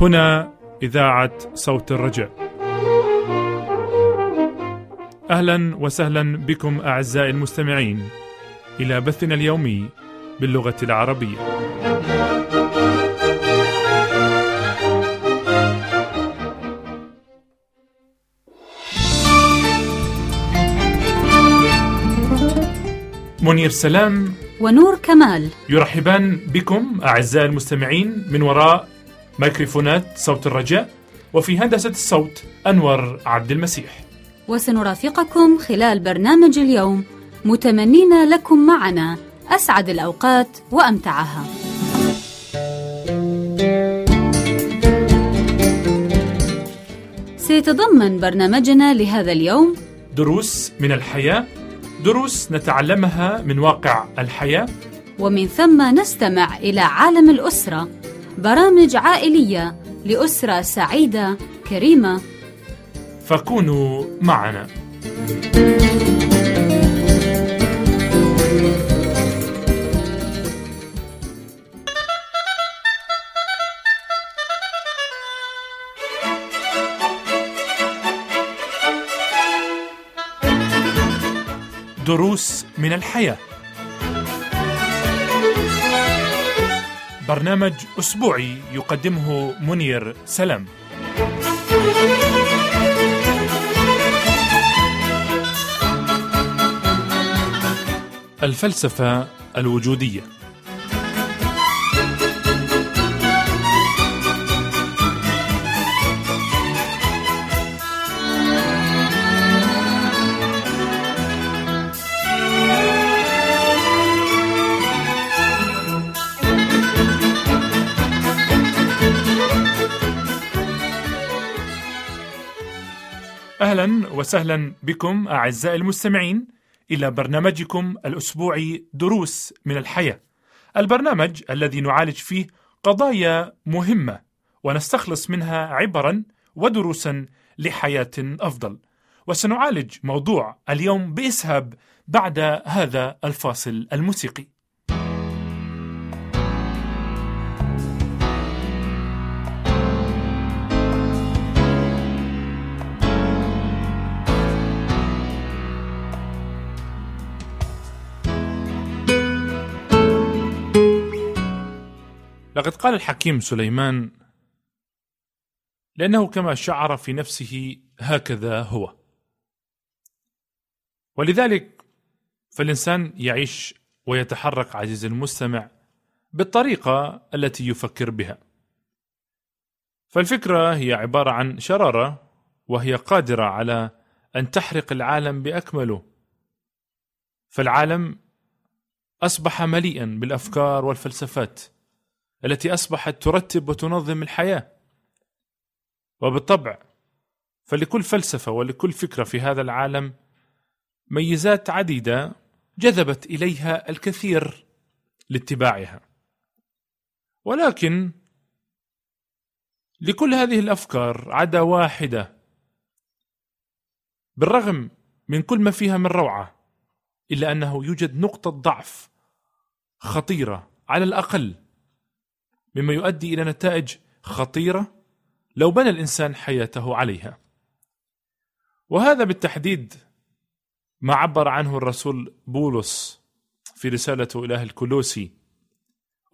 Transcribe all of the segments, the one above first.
هنا إذاعة صوت الرجاء. أهلا وسهلا بكم أعزائي المستمعين إلى بثنا اليومي باللغة العربية. منير سلام ونور كمال يرحبان بكم أعزائي المستمعين من وراء ميكروفونات صوت الرجاء وفي هندسة الصوت أنور عبد المسيح. وسنرافقكم خلال برنامج اليوم متمنين لكم معنا أسعد الأوقات وأمتعها. سيتضمن برنامجنا لهذا اليوم دروس من الحياة دروس نتعلمها من واقع الحياة. ومن ثم نستمع إلى عالم الأسرة برامج عائلية لأسرة سعيدة كريمة. فكونوا معنا. دروس من الحياة. برنامج أسبوعي يقدمه منير سلام. الفلسفة الوجودية. أهلا وسهلا بكم أعزائي المستمعين إلى برنامجكم الأسبوعي دروس من الحياة. البرنامج الذي نعالج فيه قضايا مهمة ونستخلص منها عبرا ودروسا لحياة أفضل. وسنعالج موضوع اليوم بإسهاب بعد هذا الفاصل الموسيقي. لقد قال الحكيم سليمان لأنه كما شعر في نفسه هكذا هو. ولذلك فالإنسان يعيش ويتحرك عزيزي المستمع بالطريقة التي يفكر بها. فالفكرة هي عبارة عن شرارة وهي قادرة على أن تحرق العالم بأكمله. فالعالم أصبح مليئا بالأفكار والفلسفات. التي أصبحت ترتب وتنظم الحياة. وبالطبع فلكل فلسفة ولكل فكرة في هذا العالم ميزات عديدة جذبت إليها الكثير لاتباعها. ولكن لكل هذه الأفكار عدا واحدة. بالرغم من كل ما فيها من روعة إلا أنه يوجد نقطة ضعف خطيرة على الأقل مما يؤدي إلى نتائج خطيرة لو بنى الإنسان حياته عليها. وهذا بالتحديد ما عبر عنه الرسول بولس في رسالته إلى الكلوسي.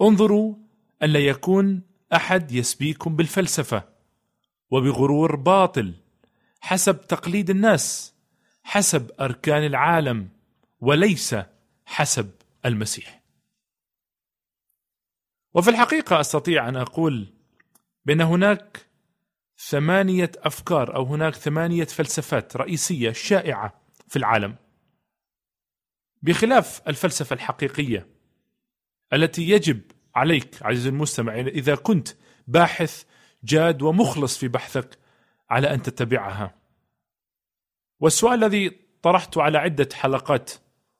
انظروا أن لا يكون أحد يسبيكم بالفلسفة وبغرور باطل حسب تقليد الناس حسب أركان العالم وليس حسب المسيح. وفي الحقيقة أستطيع أن أقول بأن هناك ثمانية أفكار أو هناك ثمانية فلسفات رئيسية شائعة في العالم. بخلاف الفلسفة الحقيقية التي يجب عليك عزيزي المستمع إذا كنت باحث جاد ومخلص في بحثك على أن تتبعها. والسؤال الذي طرحته على عدة حلقات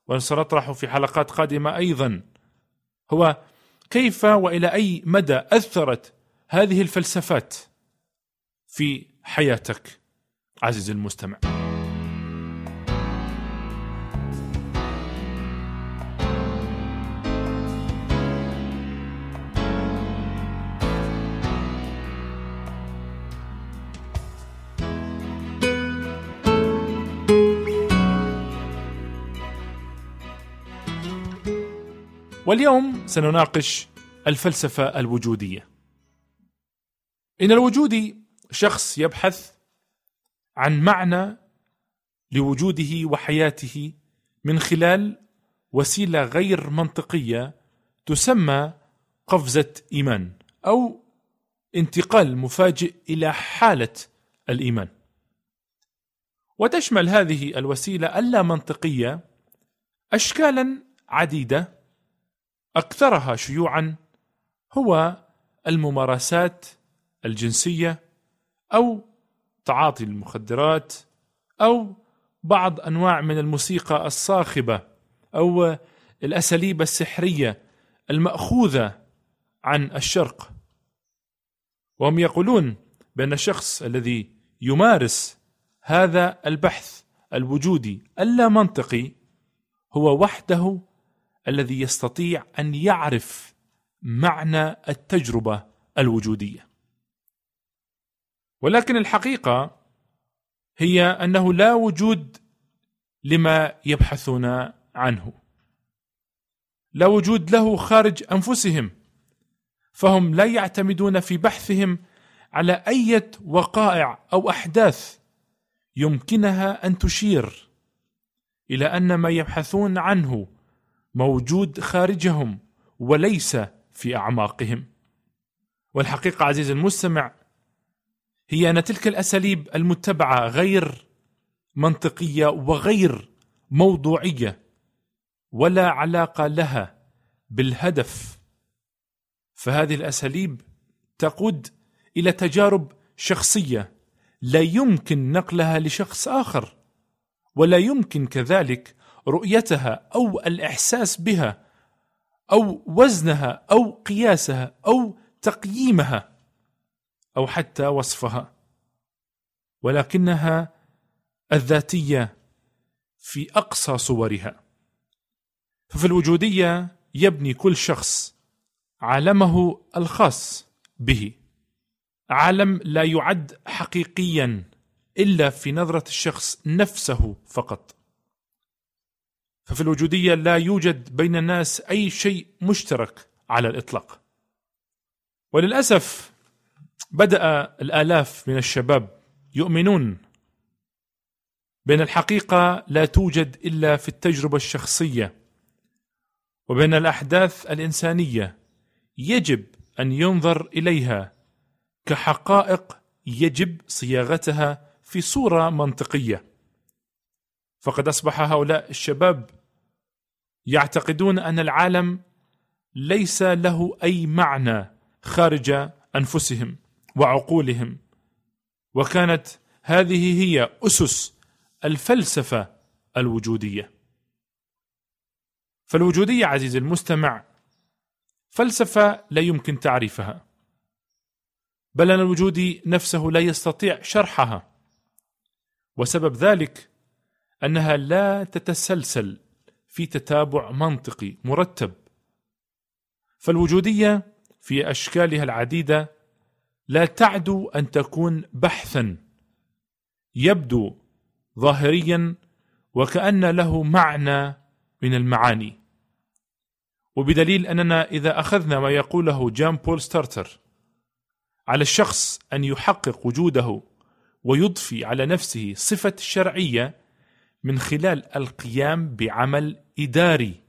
وسنطرحه في حلقات قادمة أيضا هو كيف وإلى أي مدى أثرت هذه الفلسفات في حياتك عزيزي المستمع؟ واليوم سنناقش الفلسفة الوجودية. إن الوجودي شخص يبحث عن معنى لوجوده وحياته من خلال وسيلة غير منطقية تسمى قفزة إيمان أو انتقال مفاجئ إلى حالة الإيمان. وتشمل هذه الوسيلة اللا منطقية أشكالا عديدة أكثرها شيوعا هو الممارسات الجنسية أو تعاطي المخدرات أو بعض أنواع من الموسيقى الصاخبة أو الأساليب السحرية المأخوذة عن الشرق. وهم يقولون بأن الشخص الذي يمارس هذا البحث الوجودي اللا منطقي هو وحده الذي يستطيع أن يعرف معنى التجربة الوجودية. ولكن الحقيقة هي أنه لا وجود لما يبحثون عنه. لا وجود له خارج أنفسهم فهم لا يعتمدون في بحثهم على اية وقائع أو أحداث يمكنها أن تشير إلى أن ما يبحثون عنه موجود خارجهم وليس في أعماقهم. والحقيقة عزيزي المستمع هي أن تلك الأساليب المتبعة غير منطقية وغير موضوعية ولا علاقة لها بالهدف. فهذه الأساليب تقود إلى تجارب شخصية لا يمكن نقلها لشخص آخر ولا يمكن كذلك رؤيتها أو الإحساس بها أو وزنها أو قياسها أو تقييمها أو حتى وصفها. ولكنها الذاتية في أقصى صورها. ففي الوجودية يبني كل شخص عالمه الخاص به. عالم لا يعد حقيقيا إلا في نظرة الشخص نفسه فقط. ففي الوجودية لا يوجد بين الناس أي شيء مشترك على الإطلاق. وللأسف بدأ الآلاف من الشباب يؤمنون بأن الحقيقة لا توجد إلا في التجربة الشخصية وبأن الأحداث الإنسانية يجب أن ينظر إليها كحقائق يجب صياغتها في صورة منطقية. فقد أصبح هؤلاء الشباب يعتقدون أن العالم ليس له أي معنى خارج أنفسهم وعقولهم. وكانت هذه هي أسس الفلسفة الوجودية. فالوجودية عزيزي المستمع فلسفة لا يمكن تعريفها. بل أن الوجودي نفسه لا يستطيع شرحها. وسبب ذلك أنها لا تتسلسل في تتابع منطقي مرتب. فالوجودية في أشكالها العديدة لا تعدو أن تكون بحثا يبدو ظاهريا وكأن له معنى من المعاني. وبدليل أننا إذا أخذنا ما يقوله جان بول ستارتر على الشخص أن يحقق وجوده ويضفي على نفسه صفة الشرعيه من خلال القيام بعمل إداري.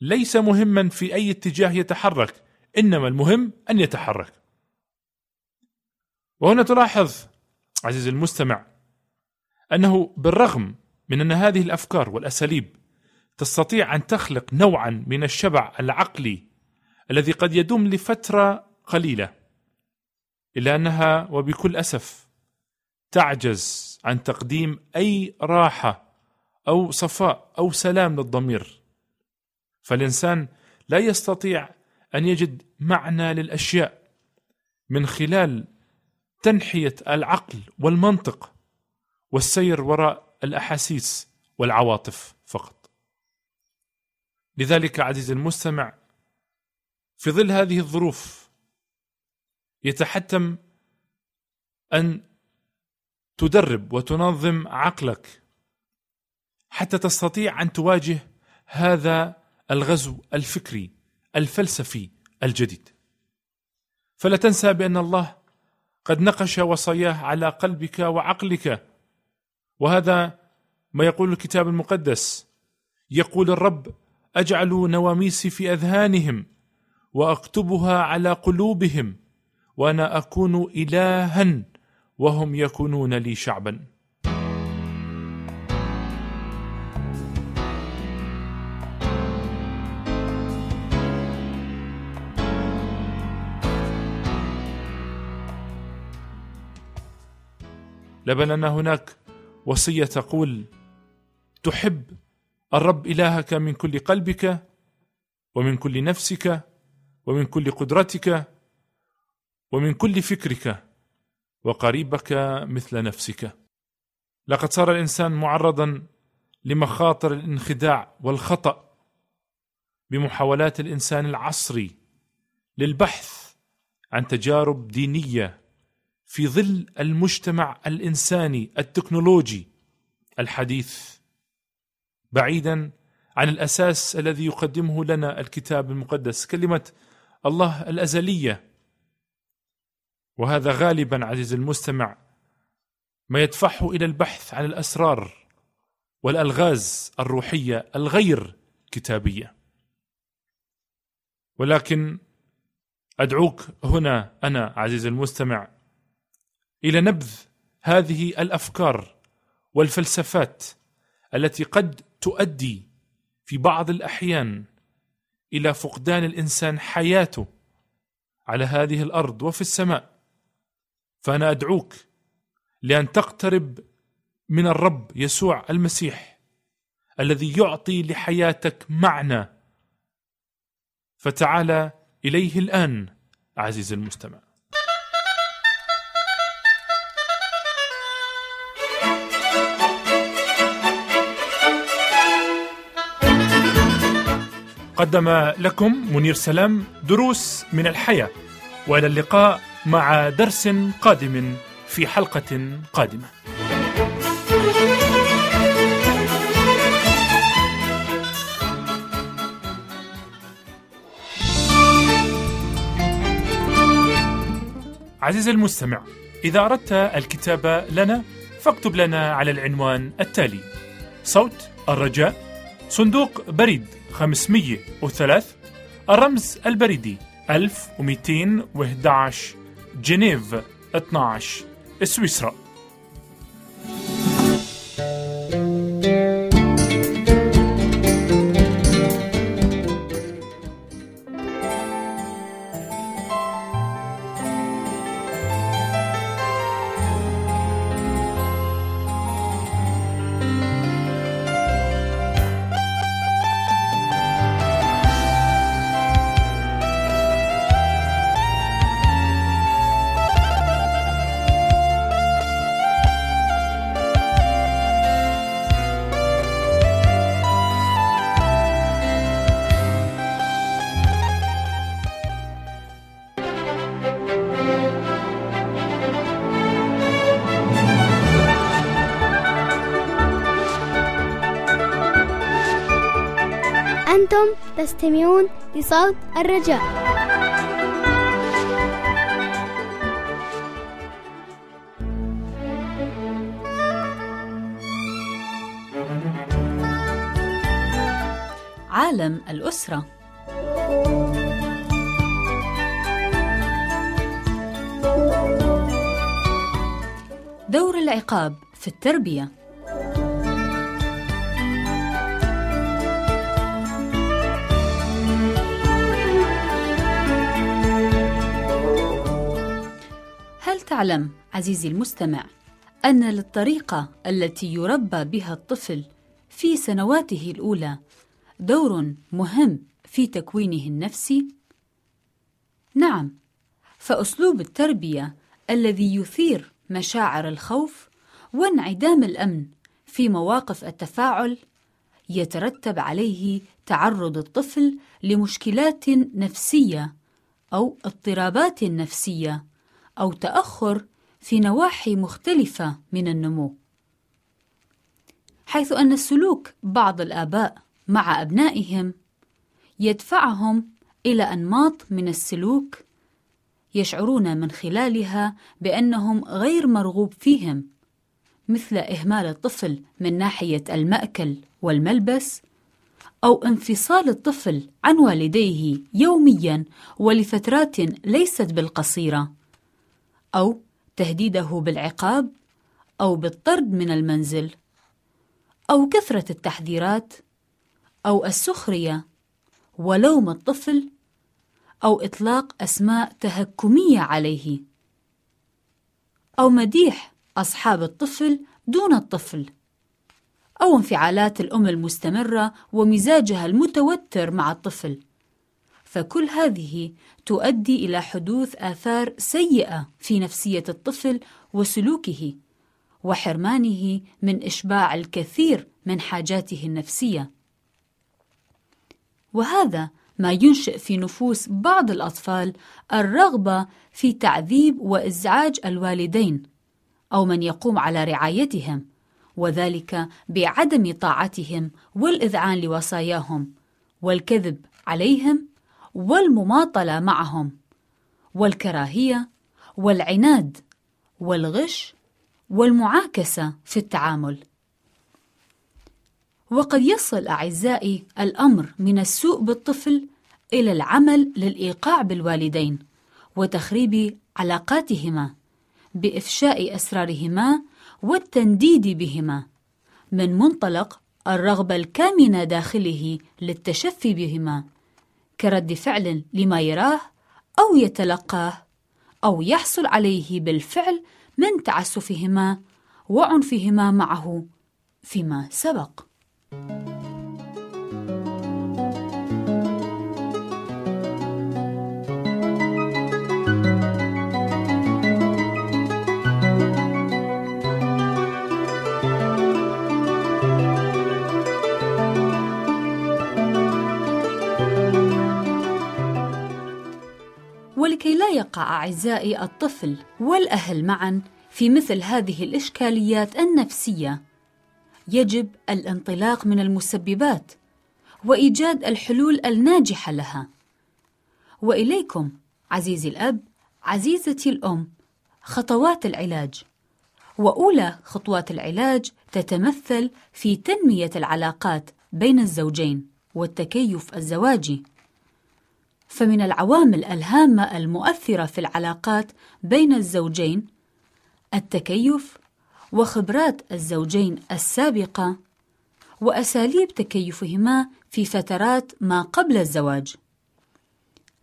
ليس مهما في أي اتجاه يتحرك إنما المهم أن يتحرك. وهنا تلاحظ عزيزي المستمع أنه بالرغم من أن هذه الأفكار والأساليب تستطيع أن تخلق نوعا من الشبع العقلي الذي قد يدوم لفترة قليلة إلا أنها وبكل أسف تعجز عن تقديم أي راحة أو صفاء أو سلام للضمير. فالإنسان لا يستطيع أن يجد معنى للأشياء من خلال تنحية العقل والمنطق والسير وراء الأحاسيس والعواطف فقط. لذلك عزيزي المستمع في ظل هذه الظروف يتحتم أن تدرب وتنظم عقلك حتى تستطيع أن تواجه هذا الغزو الفكري الفلسفي الجديد. فلا تنسى بأن الله قد نقش وصاياه على قلبك وعقلك. وهذا ما يقول الكتاب المقدس. يقول الرب أجعل نواميسي في أذهانهم وأكتبها على قلوبهم وأنا أكون الها وهم يكونون لي شعبا. لبل أن هناك وصية تقول تحب الرب إلهك من كل قلبك ومن كل نفسك ومن كل قدرتك ومن كل فكرك وقريبك مثل نفسك. لقد صار الإنسان معرضا لمخاطر الانخداع والخطأ بمحاولات الإنسان العصري للبحث عن تجارب دينية في ظل المجتمع الإنساني التكنولوجي الحديث. بعيدا عن الأساس الذي يقدمه لنا الكتاب المقدس كلمة الله الأزلية. وهذا غالبا عزيز المستمع ما يدفعه إلى البحث عن الأسرار والألغاز الروحية الغير كتابية. ولكن أدعوك هنا أنا عزيزي المستمع إلى نبذ هذه الأفكار والفلسفات التي قد تؤدي في بعض الأحيان إلى فقدان الإنسان حياته على هذه الأرض وفي السماء. فأنا أدعوك لأن تقترب من الرب يسوع المسيح الذي يعطي لحياتك معنى. فتعال إليه الآن عزيزي المستمع. قدم لكم منير سلام دروس من الحياة وإلى اللقاء مع درس قادم في حلقة قادمة. عزيزي المستمع إذا أردت الكتابة لنا فاكتب لنا على العنوان التالي صوت الرجاء صندوق بريد. 503 الرمز البريدي 1211 جنيف 12 سويسرا. تستمعون لصوت الرجاء. عالم الأسرة. دور العقاب في التربية. تعلم عزيزي المستمع أن للطريقة التي يربى بها الطفل في سنواته الأولى دور مهم في تكوينه النفسي. نعم فأسلوب التربية الذي يثير مشاعر الخوف وانعدام الأمن في مواقف التفاعل يترتب عليه تعرض الطفل لمشكلات نفسية أو اضطرابات نفسية أو تأخر في نواحي مختلفة من النمو حيث أن سلوك بعض الآباء مع أبنائهم يدفعهم إلى أنماط من السلوك يشعرون من خلالها بأنهم غير مرغوب فيهم مثل إهمال الطفل من ناحية المأكل والملبس أو انفصال الطفل عن والديه يوميا ولفترات ليست بالقصيرة. أو تهديده بالعقاب أو بالطرد من المنزل أو كثرة التحذيرات أو السخرية ولوم الطفل أو إطلاق أسماء تهكمية عليه أو مديح أصحاب الطفل دون الطفل أو انفعالات الأم المستمرة ومزاجها المتوتر مع الطفل فكل هذه تؤدي إلى حدوث آثار سيئة في نفسية الطفل وسلوكه وحرمانه من إشباع الكثير من حاجاته النفسية. وهذا ما ينشئ في نفوس بعض الأطفال الرغبة في تعذيب وإزعاج الوالدين أو من يقوم على رعايتهم وذلك بعدم طاعتهم والإذعان لوصاياهم والكذب عليهم والمماطلة معهم والكراهية والعناد والغش والمعاكسة في التعامل. وقد يصل أعزائي الأمر من السوء بالطفل إلى العمل للإيقاع بالوالدين وتخريب علاقاتهما بإفشاء أسرارهما والتنديد بهما من منطلق الرغبة الكامنة داخله للتشفي بهما. كرد فعل لما يراه أو يتلقاه أو يحصل عليه بالفعل من تعسفهما وعنفهما معه فيما سبق. لا يقع أعزائي الطفل والأهل معا في مثل هذه الإشكاليات النفسية. يجب الانطلاق من المسببات وإيجاد الحلول الناجحة لها. وإليكم عزيزي الأب عزيزتي الأم خطوات العلاج. وأولى خطوات العلاج تتمثل في تنمية العلاقات بين الزوجين والتكيف الزواجي. فمن العوامل الهامة المؤثرة في العلاقات بين الزوجين التكيف وخبرات الزوجين السابقة وأساليب تكيفهما في فترات ما قبل الزواج.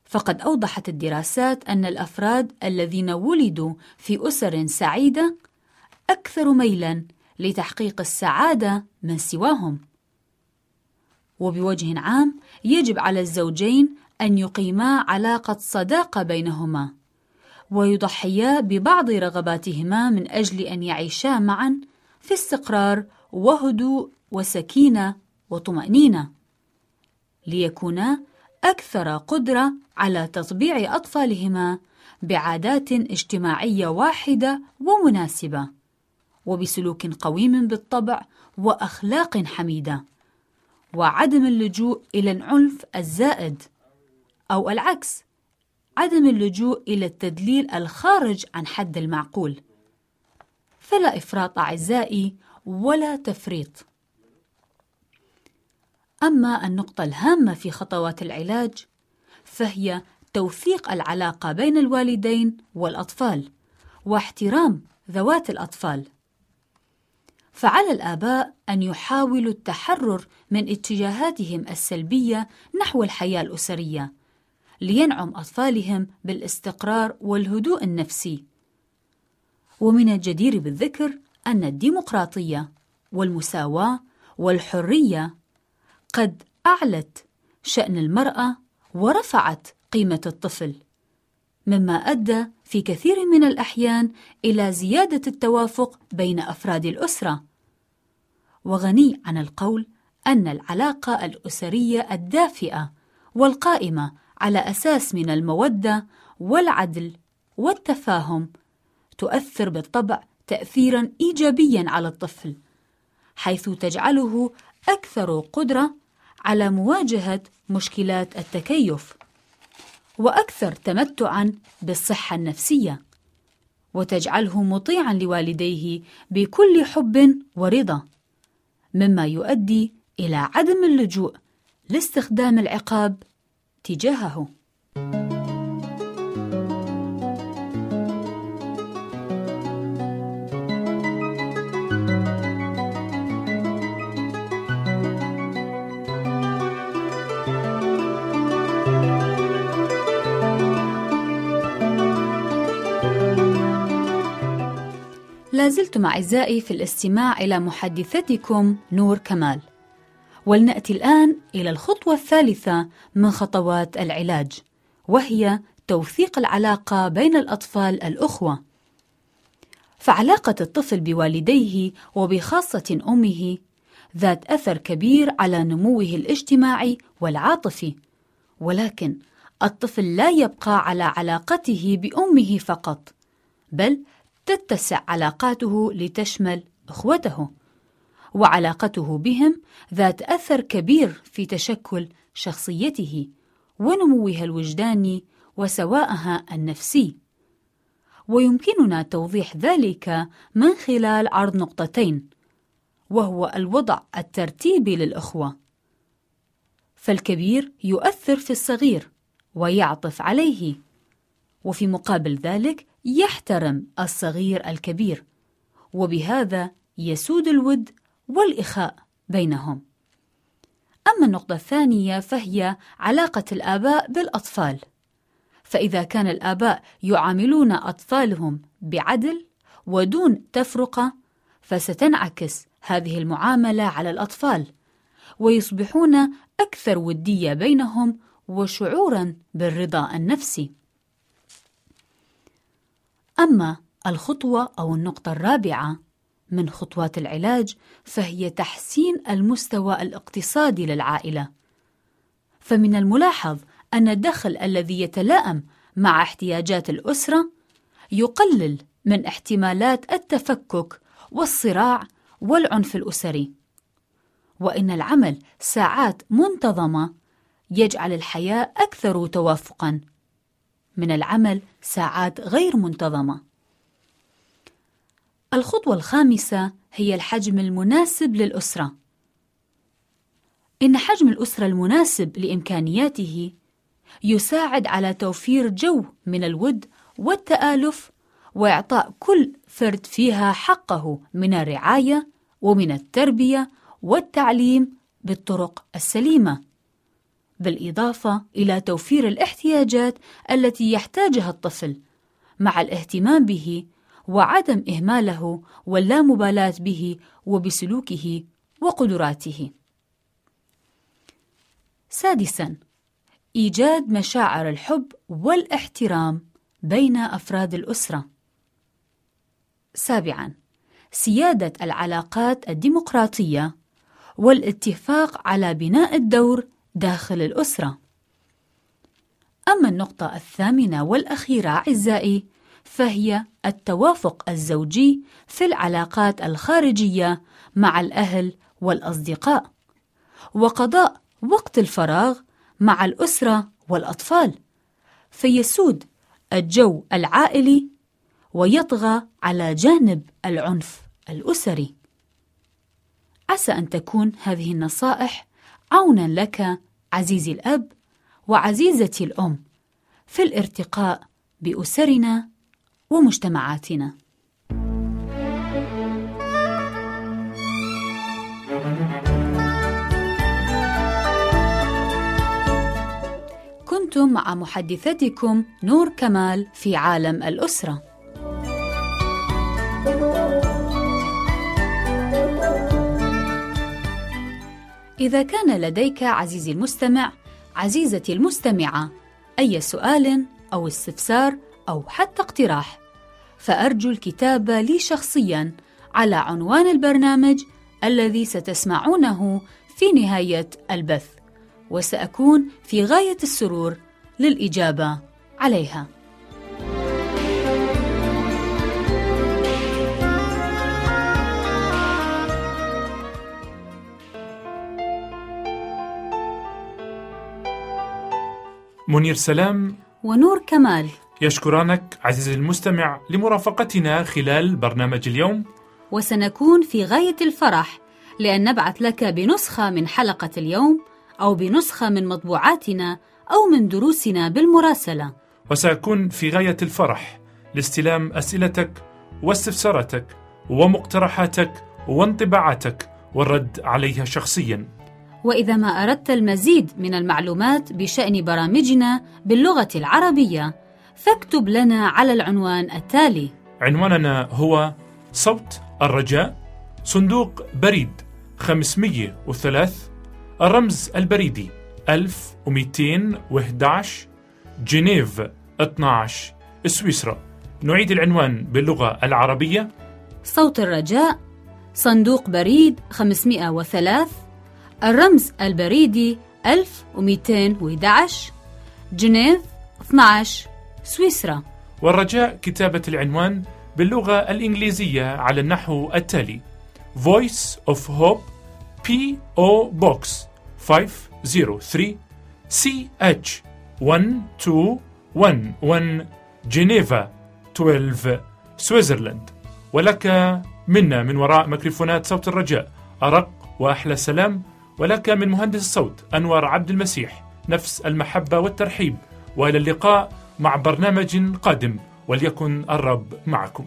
فقد أوضحت الدراسات أن الأفراد الذين ولدوا في أسر سعيدة أكثر ميلاً لتحقيق السعادة من سواهم. وبوجه عام يجب على الزوجين أن يقيما علاقة صداقة بينهما ويضحيا ببعض رغباتهما من أجل أن يعيشا معا في استقرار وهدوء وسكينة وطمأنينة ليكونا أكثر قدرة على تطبيع أطفالهما بعادات اجتماعية واحدة ومناسبة وبسلوك قويم بالطبع وأخلاق حميدة وعدم اللجوء إلى العنف الزائد. أو العكس عدم اللجوء إلى التدليل الخارج عن حد المعقول. فلا إفراط أعزائي ولا تفريط. أما النقطة الهامة في خطوات العلاج فهي توثيق العلاقة بين الوالدين والأطفال واحترام ذوات الأطفال. فعلى الآباء أن يحاولوا التحرر من اتجاهاتهم السلبية نحو الحياة الأسرية لينعم أطفالهم بالاستقرار والهدوء النفسي. ومن الجدير بالذكر أن الديمقراطية والمساواة والحرية قد أعلت شأن المرأة ورفعت قيمة الطفل، مما أدى في كثير من الأحيان إلى زيادة التوافق بين أفراد الأسرة. وغني عن القول أن العلاقة الأسرية الدافئة والقائمة على أساس من المودة والعدل والتفاهم تؤثر بالطبع تأثيرا إيجابيا على الطفل حيث تجعله أكثر قدرة على مواجهة مشكلات التكيف وأكثر تمتعا بالصحة النفسية وتجعله مطيعا لوالديه بكل حب ورضا مما يؤدي إلى عدم اللجوء لاستخدام العقاب تجاهه لازلتم أعزائي في الاستماع إلى محدثتكم نور كمال. ولنأتي الآن إلى الخطوة الثالثة من خطوات العلاج وهي توثيق العلاقة بين الأطفال الأخوة. فعلاقة الطفل بوالديه وبخاصة أمه ذات أثر كبير على نموه الاجتماعي والعاطفي. ولكن الطفل لا يبقى على علاقته بأمه فقط بل تتسع علاقاته لتشمل أخوته. وعلاقته بهم ذات أثر كبير في تشكل شخصيته ونموها الوجداني وسواءها النفسي. ويمكننا توضيح ذلك من خلال عرض نقطتين وهو الوضع الترتيبي للأخوة. فالكبير يؤثر في الصغير ويعطف عليه وفي مقابل ذلك يحترم الصغير الكبير وبهذا يسود الود والإخاء بينهم. أما النقطة الثانية فهي علاقة الآباء بالأطفال. فإذا كان الآباء يعاملون أطفالهم بعدل ودون تفرقة فستنعكس هذه المعاملة على الأطفال ويصبحون أكثر ودية بينهم وشعورا بالرضا النفسي. أما الخطوة أو النقطة الرابعة من خطوات العلاج فهي تحسين المستوى الاقتصادي للعائلة. فمن الملاحظ أن الدخل الذي يتلائم مع احتياجات الأسرة يقلل من احتمالات التفكك والصراع والعنف الأسري. وإن العمل ساعات منتظمة يجعل الحياة أكثر توافقًا من العمل ساعات غير منتظمة. الخطوة الخامسة هي الحجم المناسب للأسرة. إن حجم الأسرة المناسب لإمكانياته يساعد على توفير جو من الود والتآلف وإعطاء كل فرد فيها حقه من الرعاية ومن التربية والتعليم بالطرق السليمة بالإضافة إلى توفير الاحتياجات التي يحتاجها الطفل مع الاهتمام به وعدم إهماله واللامبالاة به وبسلوكه وقدراته. سادساً: إيجاد مشاعر الحب والاحترام بين أفراد الأسرة. سابعاً: سيادة العلاقات الديمقراطية والاتفاق على بناء الدور داخل الأسرة. أما النقطة الثامنة والأخيرة أعزائي فهي التوافق الزوجي في العلاقات الخارجية مع الأهل والأصدقاء، وقضاء وقت الفراغ مع الأسرة والأطفال، فيسود الجو العائلي ويطغى على جانب العنف الأسري. عسى أن تكون هذه النصائح عونا لك عزيزي الأب وعزيزتي الأم في الارتقاء بأسرنا ومجتمعاتنا. كنتم مع محدثتكم نور كمال في عالم الأسرة. إذا كان لديك عزيزي المستمع عزيزتي المستمعة أي سؤال أو استفسار أو حتى اقتراح فأرجو الكتابة لي شخصيا على عنوان البرنامج الذي ستسمعونه في نهاية البث وسأكون في غاية السرور للإجابة عليها. منير سلام. ونور كمال. يشكرانك عزيزي المستمع لمرافقتنا خلال برنامج اليوم. وسنكون في غاية الفرح لأن نبعث لك بنسخة من حلقة اليوم أو بنسخة من مطبوعاتنا أو من دروسنا بالمراسلة. وسأكون في غاية الفرح لاستلام أسئلتك واستفساراتك ومقترحاتك وانطباعاتك والرد عليها شخصيا. وإذا ما أردت المزيد من المعلومات بشأن برامجنا باللغة العربية فاكتب لنا على العنوان التالي. عنواننا هو صوت الرجاء صندوق بريد 503 الرمز البريدي 1211 جنيف 12 سويسرا. نعيد العنوان باللغة العربية. صوت الرجاء صندوق بريد 503 الرمز البريدي 1211 جنيف 12 سويسرا. والرجاء كتابة العنوان باللغة الإنجليزية على النحو التالي. Voice of Hope P.O. Box 503 CH 1211 جنيفا 12 سويسرلاند ولك منا من وراء ميكروفونات صوت الرجاء أرق وأحلى سلام. ولك من مهندس الصوت أنور عبد المسيح نفس المحبة والترحيب. وإلى اللقاء مع برنامج قادم وليكن الرب معكم.